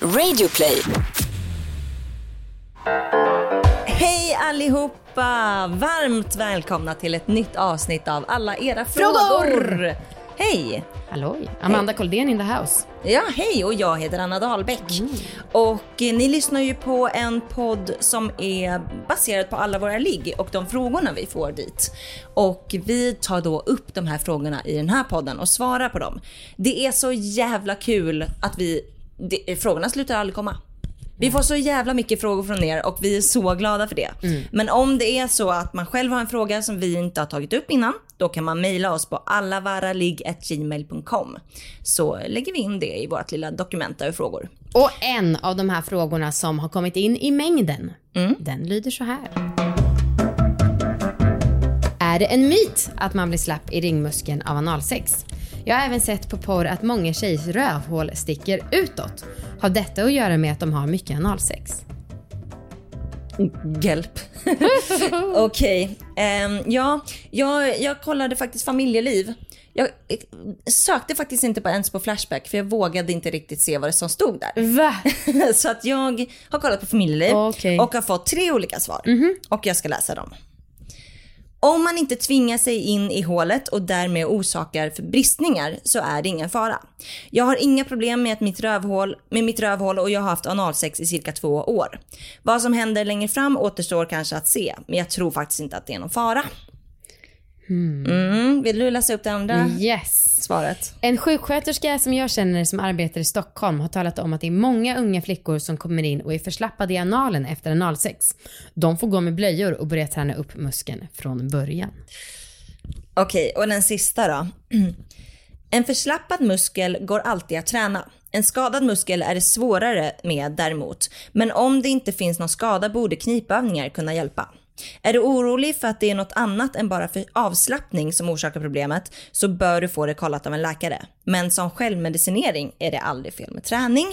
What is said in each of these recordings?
Radioplay. Hej allihopa! Varmt välkomna till ett nytt avsnitt av alla era frågor. Frågor! Hej! Halloj, Amanda Koldén in the house. Ja, hej och jag heter Anna Dahlbäck. Och eh, ni lyssnar ju på en podd som är baserad på alla våra ligg och de frågorna vi får dit. Och vi tar då upp de här frågorna i den här podden och svarar på dem. Det är så jävla kul att vi, det, frågorna slutar aldrig komma. Vi får så jävla mycket frågor från er och vi är så glada för det. Men om det är så att man själv har en fråga som vi inte har tagit upp innan, då kan man mejla oss på allavaraligg.gmail.com. Så lägger vi in det i vårt lilla dokument över frågor. Och en av de här frågorna som har kommit in i mängden, Mm. den lyder så här. Är det en myt att man blir slapp i ringmuskeln av analsex? Jag har även sett på porr att många tjejers rövhål sticker utåt. Har detta att göra med att de har mycket analsex? Hjälp. Okej. Ehm, ja, jag, jag kollade faktiskt familjeliv. Jag eh, sökte faktiskt inte på, ens på Flashback för jag vågade inte riktigt se vad det som stod där. Va? Så att jag har kollat på familjeliv Okej. och har fått tre olika svar. Och jag ska läsa dem. Om man inte tvingar sig in i hålet och därmed orsakar bristningar så är det ingen fara. Jag har inga problem med, att mitt rövhål, med mitt rövhål och jag har haft analsex i cirka två år. Vad som händer längre fram återstår kanske att se, men jag tror faktiskt inte att det är någon fara. Mm, vill du läsa upp det andra Yes. svaret? En sjuksköterska som jag känner som arbetar i Stockholm har talat om att det är många unga flickor som kommer in och är förslappade i analen efter analsex. De får gå med blöjor och börja träna upp muskeln från början. Okej, och den sista då. En förslappad muskel går alltid att träna. En skadad muskel är det svårare med däremot. Men om det inte finns någon skada borde knipövningar kunna hjälpa. Är du orolig för att det är något annat än bara för avslappning som orsakar problemet så bör du få det kollat av en läkare. Men som självmedicinering är det aldrig fel med träning.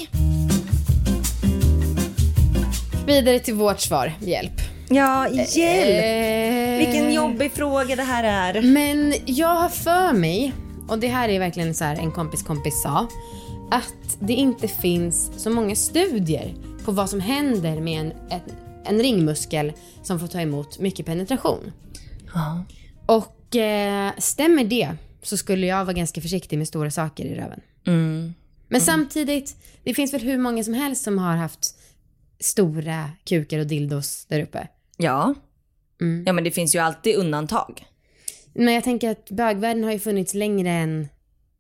Vidare till vårt svar, hjälp. Ja, hjälp! Eh, Vilken jobbig fråga det här är. Men jag har för mig, och det här är verkligen så en kompis kompis sa, att det inte finns så många studier på vad som händer med en, en, en ringmuskel som får ta emot mycket penetration. Ja. Och eh, stämmer det så skulle jag vara ganska försiktig med stora saker i röven. Mm. Men samtidigt, det finns väl hur många som helst som har haft stora kukar och dildos där uppe. Ja. Mm. Ja men det finns ju alltid undantag. Men jag tänker att bögvärlden har ju funnits längre än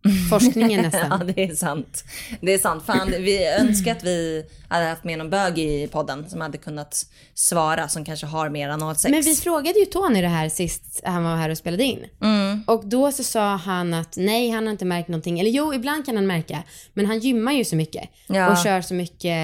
forskningen Ja, nästan. det är sant. Det är sant. Fan, vi önskar att vi hade haft med någon bög i podden som hade kunnat svara, som kanske har mer analsex. Men vi frågade ju Tony det här sist han var här och spelade in. Mm. Och då så sa han att nej, han har inte märkt någonting. Eller jo, ibland kan han märka. Men han gymmar ju så mycket. Ja. Och kör så mycket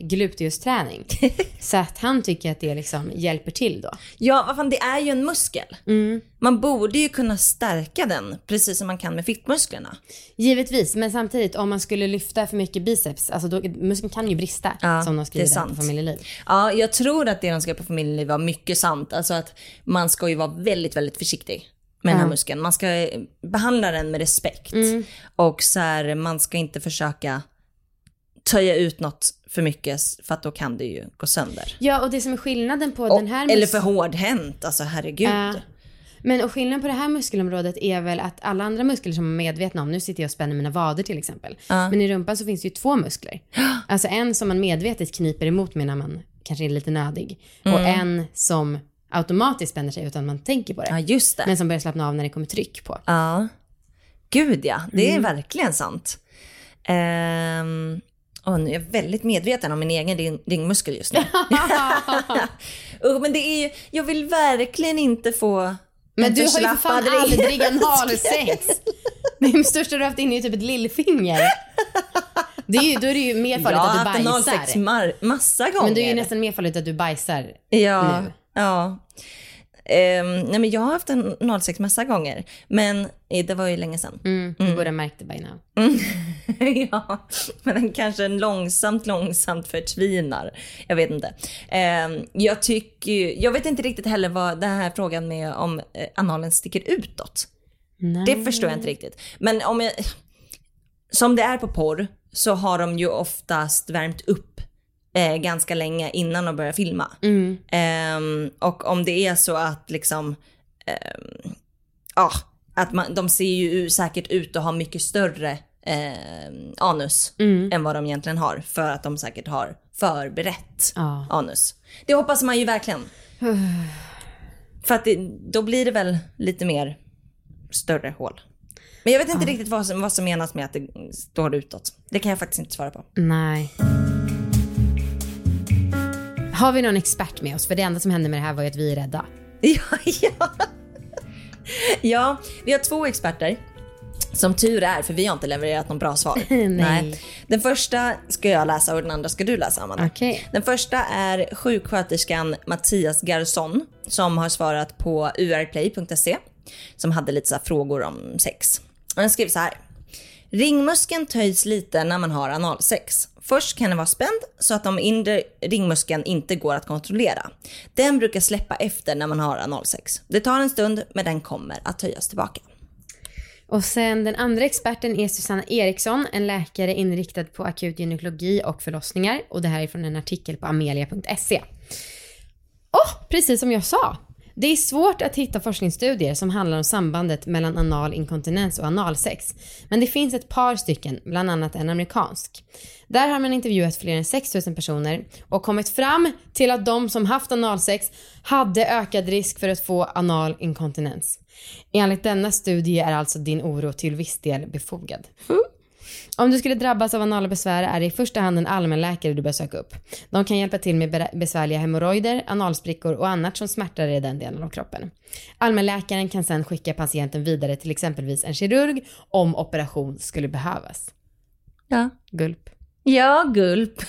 gluteusträning. så att han tycker att det liksom hjälper till då. Ja, vad fan, det är ju en muskel. Mm. Man borde ju kunna stärka den, precis som man kan med fittmusklerna. Givetvis, men samtidigt om man skulle lyfta för mycket biceps, alltså då, muskeln kan ju brista. Ja, som de det skriver är där på familjeliv. Ja, jag tror att det de ska på familjeliv var mycket sant. Alltså att man ska ju vara väldigt, väldigt försiktig med den här Ja. muskeln. Man ska eh, behandla den med respekt. Mm. Och så här, man ska inte försöka töja ut något för mycket för att då kan det ju gå sönder. Ja, och det som är skillnaden på Och, den här eller mus- för hårdhänt, alltså herregud. Ja. Men och skillnaden på det här muskelområdet är väl att alla andra muskler som man är medvetna om, nu sitter jag och spänner mina vader till exempel. Ja. Men i rumpan så finns det ju två muskler. Alltså en som man medvetet kniper emot med när man kanske är lite nödig. Och en som automatiskt spänner sig utan man tänker på det. Ja, just det. Men som börjar slappna av när det kommer tryck på. Ja. Gud ja, det Mm. är verkligen sant. Ehm, och nu är jag väldigt medveten om min egen ring, ringmuskel just nu. oh, men det är ju, jag vill verkligen inte få Men en du har ju för fan aldrig analsex. Det största du har haft inne är typ ett lillfinger. Det är ju, då är det ju mer Jag farligt har att haft du analsex bajsar. mar- massa gånger. Men det är ju nästan mer farligt att du bajsar Ja, nu. ja. Ehm, nej men jag har haft en analsex massa gånger. Men det var ju länge sedan. Mm, du borde ha märkt det by now. ja, men den kanske långsamt, långsamt förtvinar. Jag vet inte. Ehm, jag tycker ju- jag vet inte riktigt heller vad den här frågan med om eh, analen sticker utåt. Nej. Det förstår jag inte riktigt. Men om jag, som det är på porr så har de ju oftast värmt upp eh, ganska länge innan de börjar filma. Mm. Ehm, och om det är så att liksom, ehm, ja, att man, de ser ju säkert ut att ha mycket större eh, anus Mm. än vad de egentligen har. För att de säkert har förberett Ja. anus. Det hoppas man ju verkligen. för att det, då blir det väl lite mer större hål. Men jag vet inte riktigt vad som, vad som menas med att det står utåt. Det kan jag faktiskt inte svara på. Nej. Har vi någon expert med oss? För det enda som hände med det här var ju att vi är rädda. Ja, ja. ja, vi har två experter. Som tur är, för vi har inte levererat någon bra svar. Nej. Den första ska jag läsa och den andra ska du läsa, Amanda. Okej. Den första är sjuksköterskan Mattias Garson som har svarat på urplay.se som hade lite så frågor om sex. Den skriver så här. Ringmuskeln töjs lite när man har analsex. Först kan den vara spänd så att de inre ringmuskeln inte går att kontrollera. Den brukar släppa efter när man har analsex. Det tar en stund men den kommer att töjas tillbaka. Och sen den andra experten är Susanna Eriksson, en läkare inriktad på akut gynekologi och förlossningar. Och det här är från en artikel på amelia.se. Åh, precis som jag sa. Det är svårt att hitta forskningsstudier som handlar om sambandet mellan anal inkontinens och analsex. Men det finns ett par stycken, bland annat en amerikansk. Där har man intervjuat fler än 6000 personer och kommit fram till att de som haft analsex hade ökad risk för att få anal inkontinens. Enligt denna studie är alltså din oro till viss del befogad. Om du skulle drabbas av anala besvär är det i första hand en allmänläkare du bör söka upp. De kan hjälpa till med be- besvärliga hemorrojder, analsprickor och annat som smärtar i den delen av kroppen. Allmänläkaren kan sedan skicka patienten vidare till exempelvis en kirurg om operation skulle behövas. Ja. Gulp. Ja, gulp.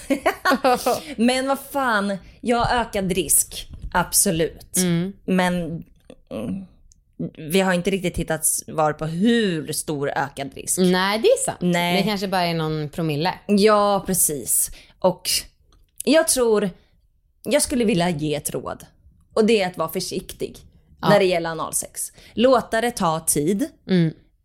Men vad fan, ja ökad risk. Absolut. Men mm, vi har inte riktigt hittat svar på hur stor ökad risk. Nej, det är sant. Nej. Det kanske bara är någon promille. Ja, precis. Och jag tror, jag skulle vilja ge ett råd. Och det är att vara försiktig när det gäller analsex. Låta det ta tid.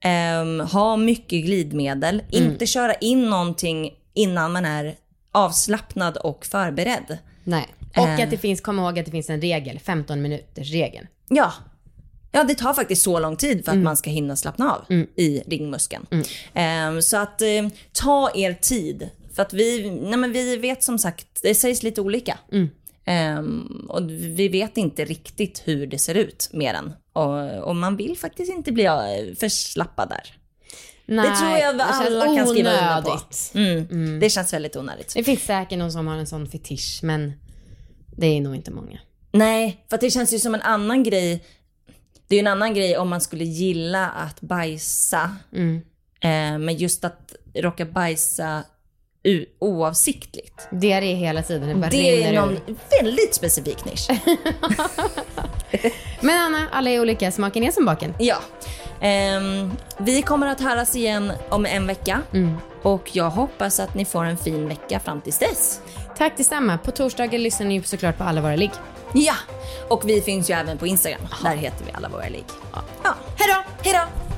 Ehm, ha mycket glidmedel. Inte köra in någonting innan man är avslappnad och förberedd. Nej. Och Eh. att det finns, kom ihåg att det finns en regel, 15 minuters regeln. Ja. Ja, det tar faktiskt så lång tid för att man ska hinna slappna av i ringmuskeln. Ehm, så att eh, ta er tid. För att vi, nej men vi vet som sagt, det sägs lite olika. Ehm, och vi vet inte riktigt hur det ser ut med den. Och, och man vill faktiskt inte bli eh, förslappad där. Nej, det tror jag alla kan skriva under på. onödigt. Mm. Det känns väldigt onödigt. Det finns säkert någon som har en sån fetisch, men det är nog inte många. Nej, för det känns ju som en annan grej. Det är ju en annan grej om man skulle gilla att bajsa. Eh, men just att råka bajsa oavsiktligt. Diarré hela tiden, det bara Det är någon ur. väldigt specifik nisch. Men Anna, alla är olika, smaken är som baken. ja. Ehm, vi kommer att höras igen om en vecka. Och jag hoppas att ni får en fin vecka fram tills dess. Tack detsamma. På torsdagar lyssnar ni såklart på alla våra ligg. Ja, och vi finns ju även på Instagram. Där heter vi alla våra ligg. Ja. Hej då! Hej då!